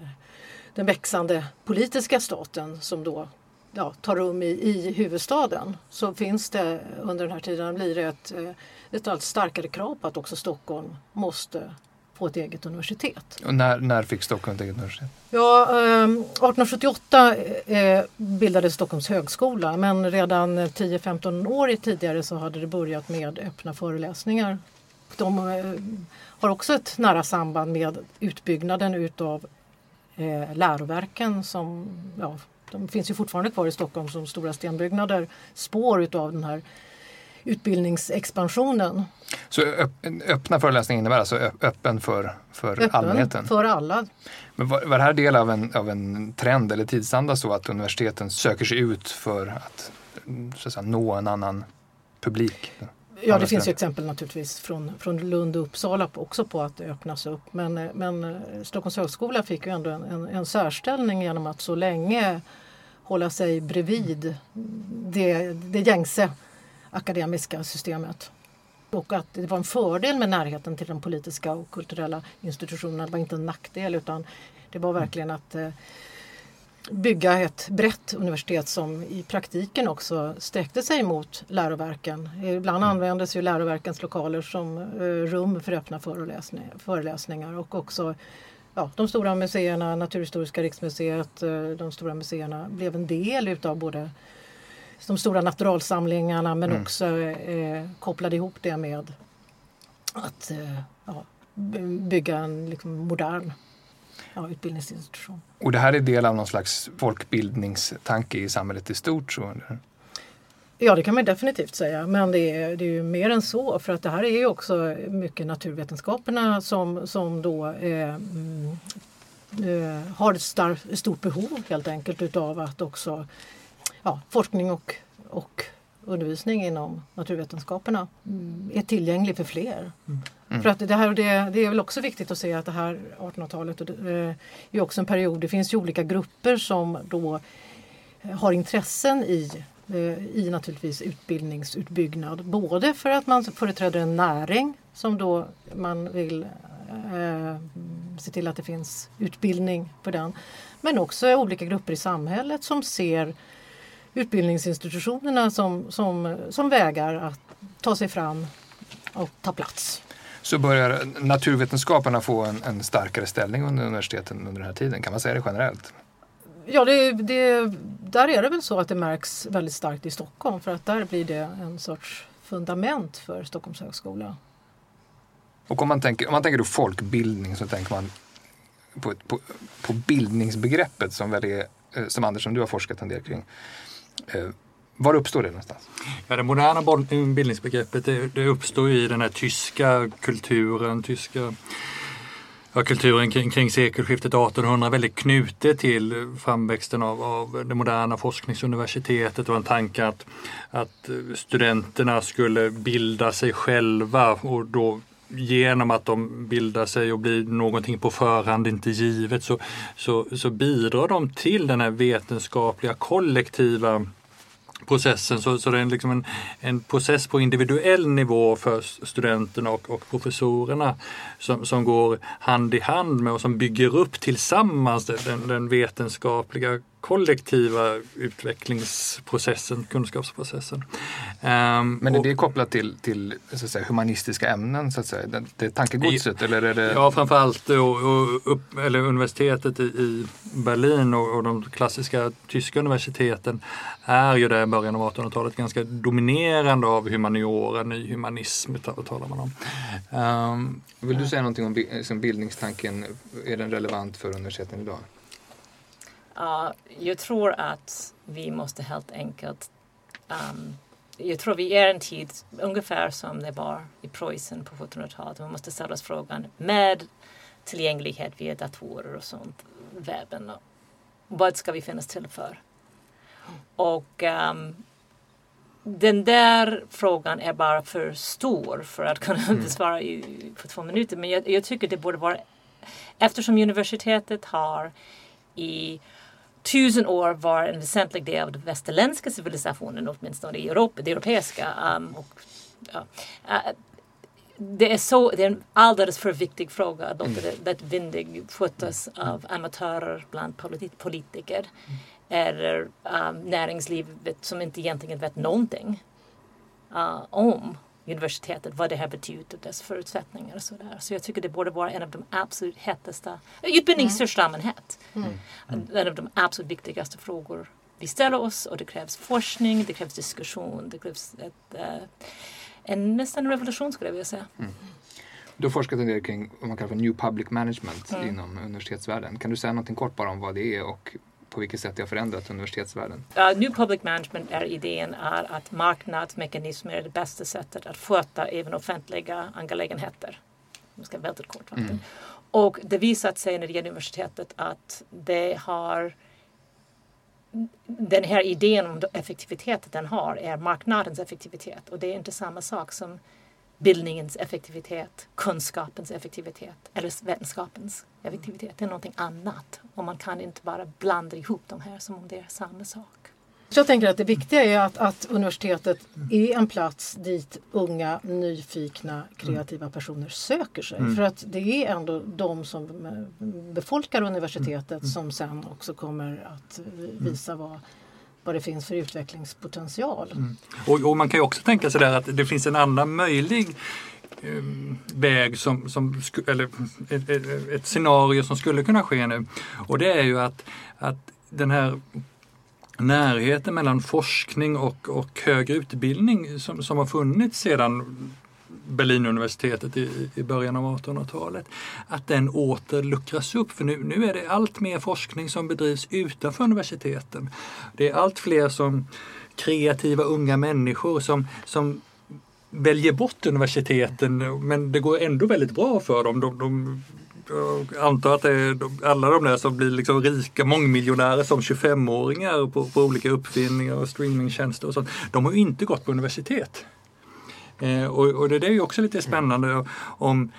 den växande politiska staten som då ja, tar rum i, i huvudstaden så finns det under den här tiden blir det ett, eh, ett allt starkare krav på att också Stockholm måste få ett eget universitet. Och när, när fick Stockholm ett eget universitet? Ja, eh, 1878 eh, bildades Stockholms högskola men redan 10-15 år tidigare så hade det börjat med öppna föreläsningar. De eh, har också ett nära samband med utbyggnaden utav eh, läroverken som ja, de finns ju fortfarande kvar i Stockholm som stora stenbyggnader, spår utav den här utbildningsexpansionen. Så öppna föreläsningar innebär alltså öppen för, för öppen allmänheten? för alla. Men var, var det här del av en, av en trend eller tidsanda så att universiteten söker sig ut för att, så att säga, nå en annan publik? Ja, det finns ju exempel naturligtvis från, från Lund och Uppsala också på att det öppnas upp. Men, men eh, Stockholms högskola fick ju ändå en, en, en särställning genom att så länge hålla sig bredvid det, det gängse akademiska systemet. Och att det var en fördel med närheten till de politiska och kulturella institutionerna. Det var inte en nackdel utan det var verkligen att eh, bygga ett brett universitet som i praktiken också sträckte sig mot läroverken. Ibland mm. användes ju läroverkens lokaler som eh, rum för öppna föreläsningar och också ja, de stora museerna, Naturhistoriska riksmuseet, eh, de stora museerna blev en del utav både de stora naturalsamlingarna men mm. också eh, kopplade ihop det med att eh, ja, bygga en liksom, modern ja, utbildningsinstitution. Och det här är del av någon slags folkbildningstanke i samhället i stort? Så, eller? Ja det kan man definitivt säga men det är, det är ju mer än så för att det här är ju också mycket naturvetenskaperna som, som då eh, mm, eh, har ett star, stort behov helt enkelt utav att också ja, forskning och, och undervisning inom naturvetenskaperna mm, är tillgänglig för fler. Mm. Mm. För att det, här, det, det är väl också viktigt att se att det här 1800-talet eh, är också en period, det finns ju olika grupper som då eh, har intressen i eh, i naturligtvis utbildningsutbyggnad. Både för att man företräder en näring som då man vill eh, se till att det finns utbildning för den. Men också olika grupper i samhället som ser utbildningsinstitutionerna som, som, som vägar att ta sig fram och ta plats. Så börjar naturvetenskaperna få en, en starkare ställning under universiteten under den här tiden? Kan man säga det generellt? Ja, det, det, där är det väl så att det märks väldigt starkt i Stockholm för att där blir det en sorts fundament för Stockholms högskola. Och om man tänker, om man tänker då folkbildning så tänker man på, på, på bildningsbegreppet som väl är, eh, som Anders som du har forskat en del kring. Var uppstår det någonstans? Ja, det moderna bildningsbegreppet det, det uppstår i den här tyska kulturen, tyska ja, kulturen kring, kring sekelskiftet 1800 väldigt knutet till framväxten av, av det moderna forskningsuniversitetet och en tanke att, att studenterna skulle bilda sig själva och då genom att de bildar sig och blir någonting på förhand inte givet så, så, så bidrar de till den här vetenskapliga kollektiva processen. Så, så det är liksom en, en process på individuell nivå för studenterna och, och professorerna som, som går hand i hand med och som bygger upp tillsammans den, den vetenskapliga kollektiva utvecklingsprocessen, kunskapsprocessen. Um, Men är det kopplat till, till så att säga, humanistiska ämnen, så att säga? Det, det tankegodset? I, eller är det... Ja, framförallt och, och upp, eller universitetet i, i Berlin och, och, de klassiska tyska universiteten är ju där i början av 1800-talet ganska dominerande av humaniora, ny humanism talar man om. Um, Vill du säga någonting om liksom bildningstanken? Är den relevant för universiteten idag? Uh, jag tror att vi måste helt enkelt um, jag tror vi är en tid ungefär som det var i Preussen på 1700-talet. Man måste ställa oss frågan med tillgänglighet via datorer och sånt, webben. Och vad ska vi finnas till för? Och um, den där frågan är bara för stor för att kunna mm. besvara i, på två minuter. Men jag, jag tycker det borde vara eftersom universitetet har i tusen år var en väsentlig del av den västerländska civilisationen, åtminstone i Europa, det europeiska. Um, och, ja, uh, det är, så, det är en alldeles för viktig fråga att låta mm. det vindig skötas av amatörer bland polit politiker mm. eller um, näringslivet som inte egentligen vet någonting uh, om universitetet, vad det har betytt och dess förutsättningar och sådär. Så jag tycker det borde vara en av de absolut hetaste, utbildning i största allmänhet, mm. en av de absolut viktigaste frågor vi ställer oss och det krävs forskning, det krävs diskussion, det krävs ett, uh, en nästan revolution skulle jag vilja säga. Mm. Du har forskat en del kring vad man kallar för New Public Management mm. inom universitetsvärlden. Kan du säga någonting kort bara om vad det är och på vilket sätt det har förändrat universitetsvärlden? Uh, New Public Management är idén är att marknadsmekanismer är det bästa sättet att sköta även offentliga angelägenheter. Jag ska väldigt kort mm. Och det visat sig när det gäller universitetet att det har den här idén om effektivitet den har är marknadens effektivitet och det är inte samma sak som bildningens effektivitet, kunskapens effektivitet eller vetenskapens effektivitet. Det är någonting annat och man kan inte bara blanda ihop de här som om det är samma sak. Jag tänker att det viktiga är att, att universitetet är en plats dit unga, nyfikna, kreativa personer söker sig. Mm. För att det är ändå de som befolkar universitetet mm. som sen också kommer att visa vad vad det finns för utvecklingspotential. Mm. Och, och, man kan ju också tänka sig där att det finns en annan möjlig ehm, väg som, som eller ett, ett, ett, scenario som skulle kunna ske nu. Och det är ju att, att den här närheten mellan forskning och, och högre utbildning som, som har funnits sedan Berlinuniversitetet i, i början av 1800-talet, att den åter luckras upp. För nu, nu är det allt mer forskning som bedrivs utanför universiteten. Det är allt fler som kreativa unga människor som, som väljer bort universiteten men det går ändå väldigt bra för dem. De, de, jag antar att det är alla de där som blir liksom rika mångmiljonärer som 25-åringar på, på olika uppfinningar och streamingtjänster och sånt. De har ju inte gått på universitet. Eh, och, och, det är ju också lite spännande om,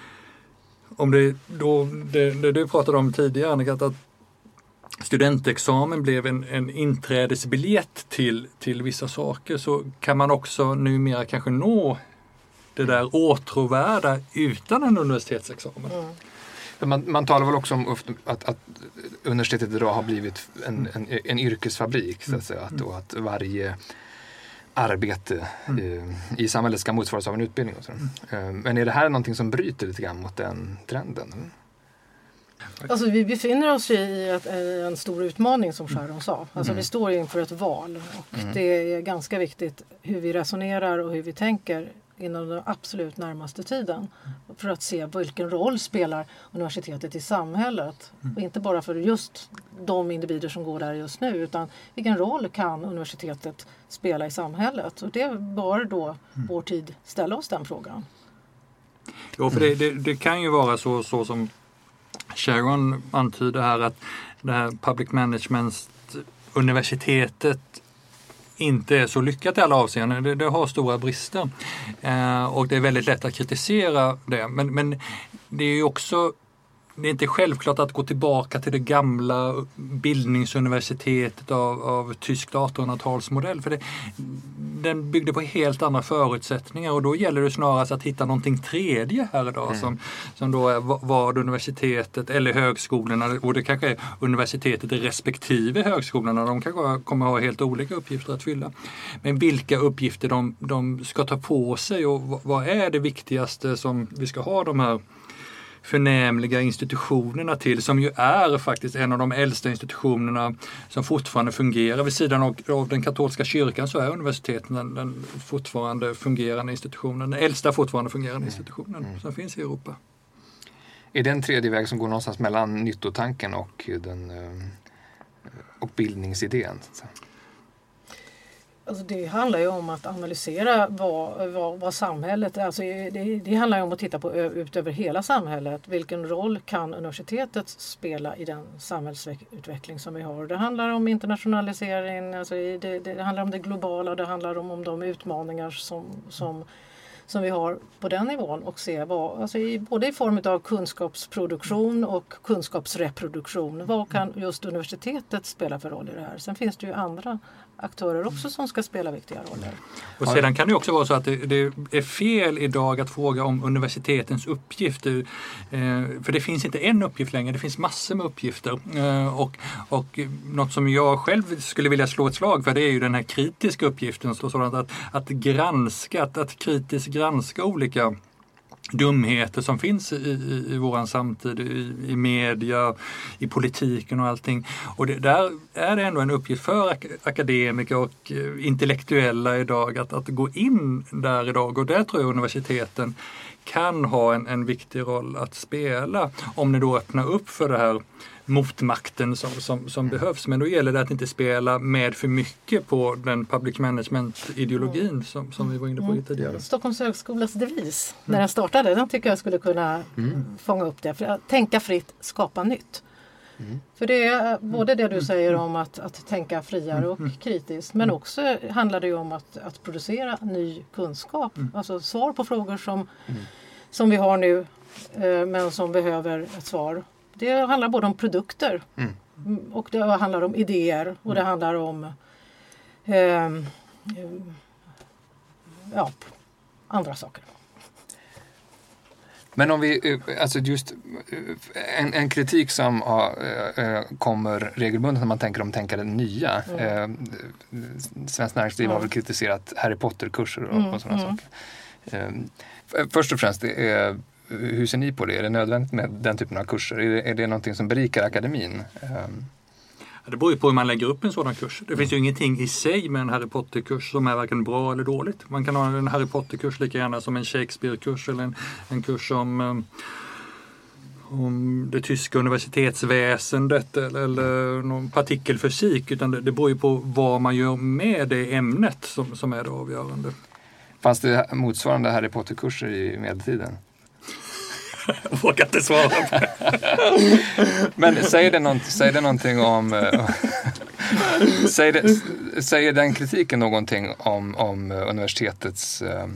om det då, det, det du pratade om tidigare Annika, att studentexamen blev en, en inträdesbiljett till, till vissa saker så kan man också numera kanske nå det där åtråvärda utan en universitetsexamen. Mm. Man, man talar väl också om att, att universitetet idag har blivit en, en, en yrkesfabrik. Så att, säga, att, och att varje arbete mm. i samhället ska motsvaras av en utbildning. Mm. Men är det här någonting som bryter lite grann mot den trenden? Alltså, vi befinner oss i ett, en stor utmaning som Sharon sa. Alltså, mm. Vi står inför ett val och mm. det är ganska viktigt hur vi resonerar och hur vi tänker inom den absolut närmaste tiden. För att se vilken roll spelar universitetet i samhället. Mm. inte bara för just de individer som går där just nu utan vilken roll kan universitetet spela i samhället? Och det bör då mm. vår tid ställa oss den frågan. Ja, för det, det, det kan ju vara så, så som Sharon antyder här att det här public management universitetet inte är så lyckat i alla avseenden. Det, det har stora brister. Eh, och det är väldigt lätt att kritisera det. Men, men det är ju också det är inte självklart att gå tillbaka till det gamla bildningsuniversitetet av, av tyskt 1800-talsmodell. För det, den byggde på helt andra förutsättningar och då gäller det snarast att hitta någonting tredje här idag mm. som, som då är vad universitetet eller högskolorna och det kanske är universitetet respektive högskolorna. De kanske kommer ha helt olika uppgifter att fylla. Men vilka uppgifter de, de ska ta på sig och vad är det viktigaste som vi ska ha de här förnämliga institutionerna till som ju är faktiskt en av de äldsta institutionerna som fortfarande fungerar. Vid sidan av, av den katolska kyrkan så är universiteten den, den fortfarande fungerande institutionen, den äldsta fortfarande fungerande institutionen mm. som finns i Europa. Är det en tredje väg som går någonstans mellan nyttotanken och, den, eh, och bildningsidén? Alltså det handlar ju om att analysera vad, vad, vad samhället, alltså det, det handlar om att titta på ut över hela samhället. Vilken roll kan universitetet spela i den samhällsutveckling som vi har? Det handlar om internationalisering, alltså det, det handlar om det globala det handlar om, om de utmaningar som, som som vi har på den nivån och se vad, alltså i, både i form av kunskapsproduktion och kunskapsreproduktion. Vad kan just universitetet spela för roll i det här? Sen finns det ju andra aktörer också som ska spela viktiga roller. Och sedan kan det också vara så att det, det är fel idag att fråga om universitetens uppgifter. Eh, för det finns inte en uppgift längre, det finns massor med uppgifter. Eh, och, och något som jag själv skulle vilja slå ett slag för det är ju den här kritiska uppgiften. Så sådant att, att granska, att, att kritiskt granska olika dumheter som finns i, i, i våran samtid, i, i media, i politiken och allting. Och det, där är det ändå en uppgift för ak akademiker och eh, intellektuella idag att, att gå in där idag och där tror jag universiteten kan ha en, en viktig roll att spela om ni då öppnar upp för det här motmakten som, som, som behövs. Men då gäller det att inte spela med för mycket på den public management-ideologin som, som vi var inne på mm. tidigare. Stockholms högskolas devis när den startade, den tycker jag skulle kunna mm. fånga upp det. För att tänka fritt, skapa nytt. Mm. För det är både det du mm. säger om att, att tänka friare och mm. kritiskt men också handlar det om att, att producera ny kunskap. Alltså svar på frågor som, som vi har nu eh, men som behöver ett svar det handlar både om produkter mm. och det handlar om idéer och det mm. handlar om eh, ja, andra saker. Men om vi, eh, alltså just eh, en, en kritik som har, äh, kommer regelbundet när man tänker om tänka det nya. Mm. Svenskt Näringsliv mm. har väl kritiserat Harry Potter-kurser och, mm. och sådana mm. saker. Äh, först och främst, det är hur ser ni på det? Är det nödvändigt med den typen av kurser? Är det, är det någonting som berikar akademin? Ehm. Det beror ju på hur man lägger upp en sådan kurs. Det finns ju ingenting i sig med en Harry Potter-kurs som är varken bra eller dåligt. Man kan ha en Harry Potter-kurs lika gärna som en Shakespeare-kurs eller en, en kurs om, ehm, om det tyska universitetsväsendet eller, eller någon partikelfysik. Utan det, det beror ju på vad man gör med det ämnet som, som är det avgörande. Fanns det motsvarande Harry Potter-kurser i medeltiden? Vågar inte svara på Men säger det, någon, säger det någonting om... Eh, säger, det, säger den kritiken någonting om, om eh, universitetets uh,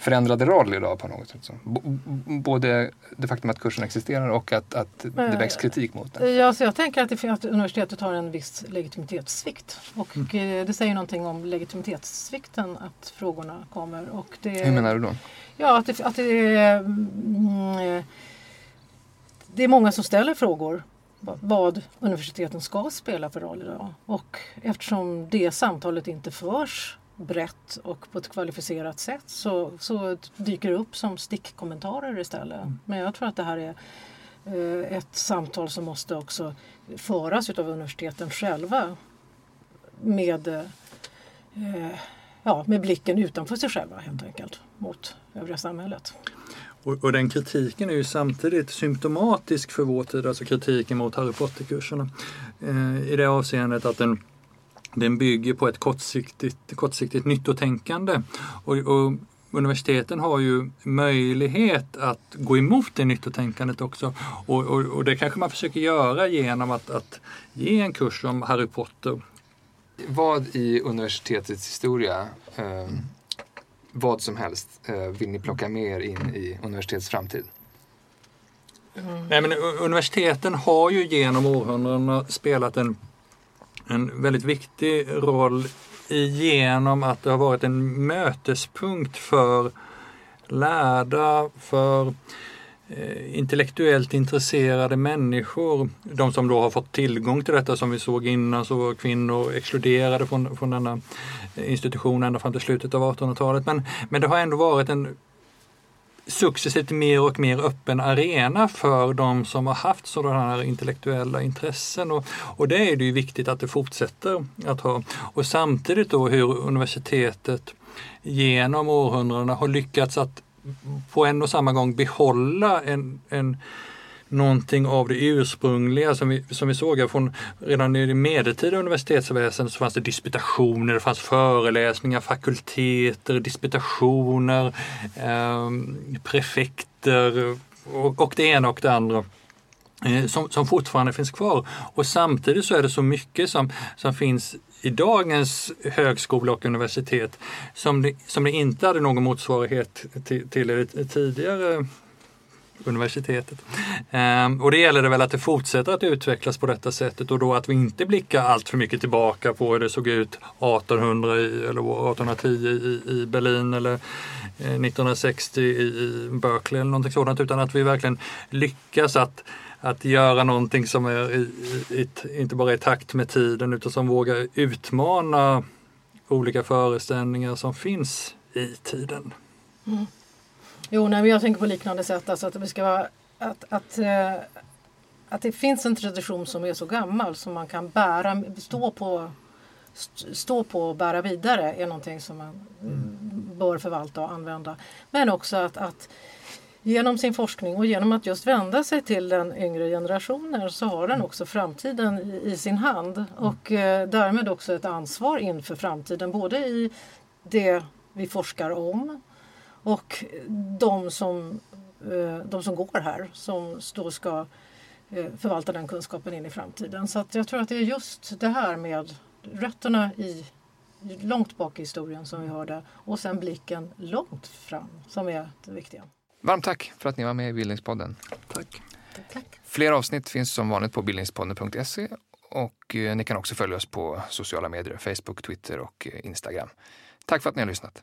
förändrade roll idag på något sätt? B både det faktum att kursen existerar och att, att det väcks kritik mot den. Ja, så jag tänker att, det, att universitetet har en viss legitimitetssvikt. Och mm. Eh, det säger någonting om legitimitetssvikten att frågorna kommer. Och det, Hur menar du då? Ja, att det, att det, mm, det är många som ställer frågor vad universiteten ska spela för roll idag. Och eftersom det samtalet inte förs brett och på ett kvalificerat sätt så, så dyker det upp som stickkommentarer istället. Mm. Men jag tror att det här är eh, ett samtal som måste också föras av universiteten själva med, eh, ja, med blicken utanför sig själva helt enkelt mot övriga samhället. Och, och, den kritiken är ju samtidigt symptomatisk för vår tid, alltså kritiken mot Harry Potter-kurserna. Eh, I det avseendet att den, den bygger på ett kortsiktigt, kortsiktigt nyttotänkande. Och, och universiteten har ju möjlighet att gå emot det nyttotänkandet också. Och, och, och, det kanske man försöker göra genom att, att ge en kurs om Harry Potter. Vad i universitetets historia eh, vad som helst eh, vill ni plocka med er in i universitetets framtid? Mm. Nej, men universiteten har ju genom århundradena spelat en, en väldigt viktig roll genom att det har varit en mötespunkt för lärda, för eh, intellektuellt intresserade människor, de som då har fått tillgång till detta som vi såg innan så var kvinnor exkluderade från, från denna eh, institution ända fram till slutet av 1800-talet. Men, men det har ändå varit en successivt mer och mer öppen arena för de som har haft sådana här intellektuella intressen. Och, och det är det ju viktigt att det fortsätter att ha. Och samtidigt då hur universitetet genom århundradena har lyckats att på en och samma gång behålla en, en någonting av det ursprungliga som vi, som vi såg från redan i det medeltida universitetsväsendet så fanns det disputationer, det fanns föreläsningar, fakulteter, disputationer, eh, prefekter och, och det ena och det andra. Eh, som, som fortfarande finns kvar. Och samtidigt så är det så mycket som, som finns i dagens högskola och universitet som det, som det inte hade någon motsvarighet till, till tidigare universitetet. Ehm, och det gäller det väl att det fortsätter att utvecklas på detta sättet och då att vi inte blickar allt för mycket tillbaka på hur det såg ut 1800 i, eller 1810 i, i Berlin eller eh, 1960 i, i Berkeley eller någonting sådant utan att vi verkligen lyckas att att göra någonting som är i, i, inte bara i takt med tiden utan som vågar utmana olika föreställningar som finns i tiden. Mm. Jo, nej, men jag tänker på liknande sätt, alltså att, det ska vara, att, att, äh, att det finns en tradition som är så gammal som man kan bära, stå på, stå på och bära vidare är någonting som man mm. bör förvalta och använda. Men också att, att genom sin forskning och genom att just vända sig till den yngre generationen så har den också framtiden i, i sin hand och eh, därmed också ett ansvar inför framtiden både i det vi forskar om och de som, eh, de som går här som då ska eh, förvalta den kunskapen in i framtiden. Så att jag tror att det är just det här med rötterna i långt bak i historien som vi hörde och sen blicken långt fram som är det viktiga. Varmt tack för att ni var med i Bildningspodden. Tack. tack. Fler avsnitt finns som vanligt på bildningspodden.se och eh, ni kan också följa oss på sociala medier, Facebook, Twitter och Instagram. Tack för att ni har lyssnat.